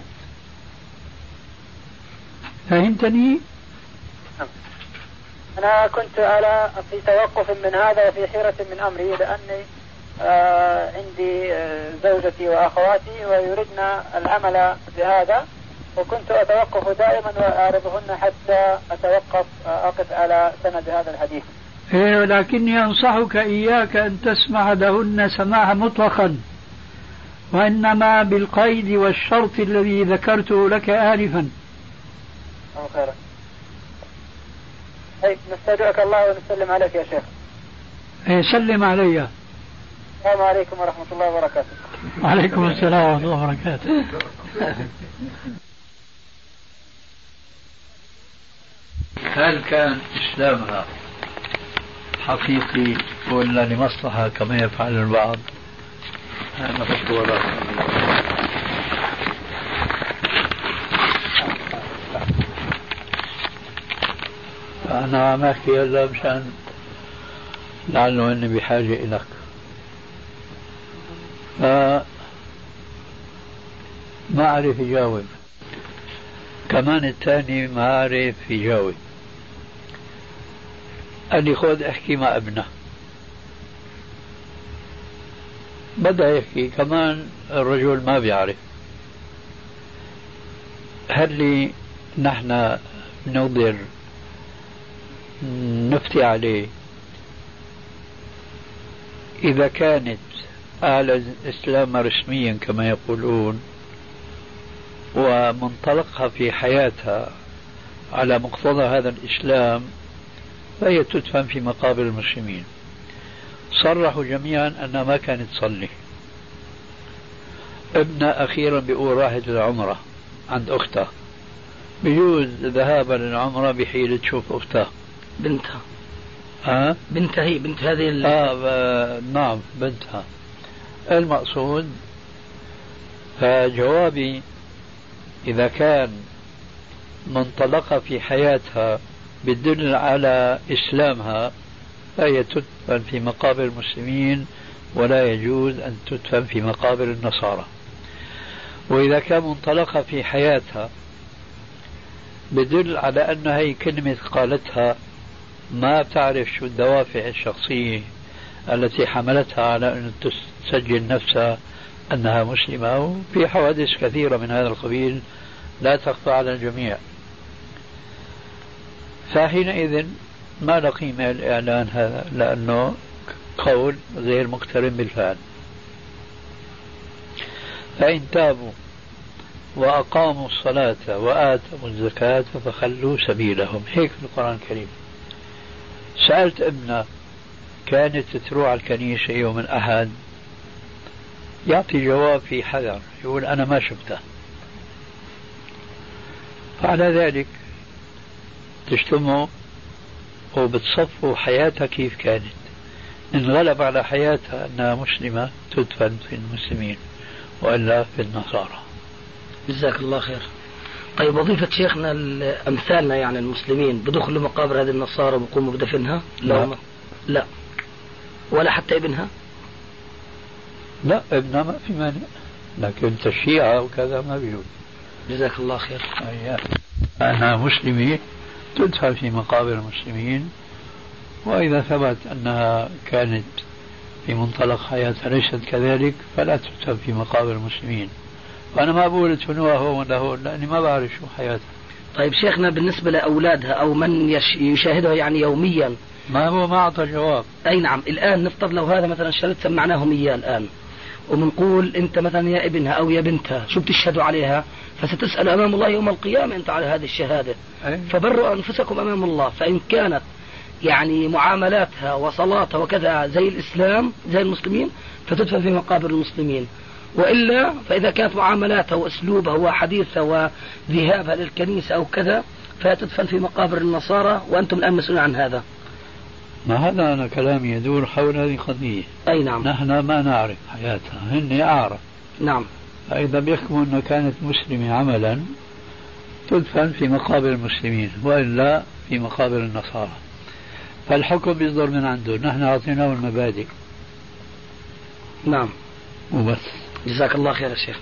فهمتني؟ أنا كنت على في توقف من هذا وفي حيرة من أمري لأني آه عندي آه زوجتي وأخواتي ويردن العمل بهذا وكنت أتوقف دائما وأعرضهن حتى أتوقف آه أقف على سند هذا الحديث إيه ولكني أنصحك إياك أن تسمع لهن سماعا مطلقا وإنما بالقيد والشرط الذي ذكرته لك آنفا الله خيرا. طيب نستودعك الله ونسلم عليك يا شيخ. إيه سلم علي. السلام عليكم ورحمة الله وبركاته. وعليكم السلام ورحمة الله وبركاته. هل كان إسلامها حقيقي ولا لمصلحة كما يفعل البعض؟ هذا أنا عم أحكي هلا مشان لعله إني بحاجة إليك. ف ما عرف يجاوب. كمان الثاني ما عرف يجاوب. قال لي خذ أحكي مع ابنه. بدأ يحكي. كمان الرجل ما بيعرف. هل لي نحن نقدر نفتي عليه. إذا كانت أعلى الإسلام رسميا كما يقولون ومنطلقها في حياتها على مقتضى هذا الإسلام فهي تدفن في مقابر المسلمين. صرحوا جميعا أنها ما كانت تصلي ابنها أخيرا بيقول راحت للعمرة عند أختها بيجوز ذهابا للعمرة بحيلة تشوف أختها بنتها. ها؟ بنتها هي بنت هذه ال... آه نعم بنتها. المقصود فجوابي إذا كان منطلقة في حياتها بتدل على إسلامها فهي تدفن في مقابر المسلمين ولا يجوز أن تدفن في مقابر النصارى. وإذا كان منطلقة في حياتها بدل على أن هي كلمة قالتها ما بتعرف شو الدوافع الشخصية التي حملتها على أن تسجل نفسها أنها مسلمة وفي حوادث كثيرة من هذا القبيل لا تخفى على الجميع. فحينئذ ما له قيمة الإعلان هذا لأنه قول غير مقترن بالفعل. فإن تابوا وأقاموا الصلاة وآتوا الزكاة فخلوا سبيلهم. هيك في القرآن الكريم. سألت ابنه كانت تروح على الكنيسة يوم الأحد؟ يعطي جواب في حذر يقول أنا ما شفته. فعلى ذلك تجتمعوا وبتصفوا حياتها كيف كانت. إن غلب على حياتها أنها مسلمة تدفن في المسلمين وإلا في النصارى. جزاك الله خير. طيب وظيفة شيخنا أمثالنا يعني المسلمين بدخلوا مقابر هذه النصارى وبقوموا بدفنها؟ لا. لا. ولا حتى ابنها؟ لا ابنها ما في مانع. لكن تشييعها وكذا ما بيجوز. جزاك الله خير. أنها مسلمة تدفن في مقابر المسلمين. وإذا ثبت أنها كانت في منطلق حياتها ليست كذلك فلا تدفن في مقابر المسلمين. وأنا ما بقول ادفنوها هو ولا هو لأني ما بعرف شو حياتها طيب شيخنا بالنسبة لأولادها أو من يش- يشاهدها يعني يوميا؟ ما هو ما أعطى جواب. أي نعم. الآن نفترض لو هذا مثلا شريط سمعناهم إياه الآن وبنقول أنت مثلا يا ابنها أو يا بنتها شو بتشهدوا عليها؟ فستسأل أمام الله يوم القيامة أنت على هذه الشهادة. أي. فبروا أنفسكم أمام الله. فإن كانت يعني معاملاتها وصلاتها وكذا زي الإسلام زي المسلمين فتدفن في مقابر المسلمين. وإلا فإذا كانت معاملاتها وأسلوبها وحديثها وذهابها للكنيسة أو كذا فتدفن في مقابر النصارى وأنتم الآن مسؤولون عن هذا. ما هذا أنا كلامي يدور حول هذه القضية. أي نعم. نحن ما نعرف حياتها هن أعرف نعم. فإذا بيحكموا أنها كانت مسلمة عملا تدفن في مقابر المسلمين وإلا في مقابر النصارى. فالحكم بيصدر من عنده. نحن أعطيناه المبادئ. نعم. وبس. جزاك الله خير يا شيخ.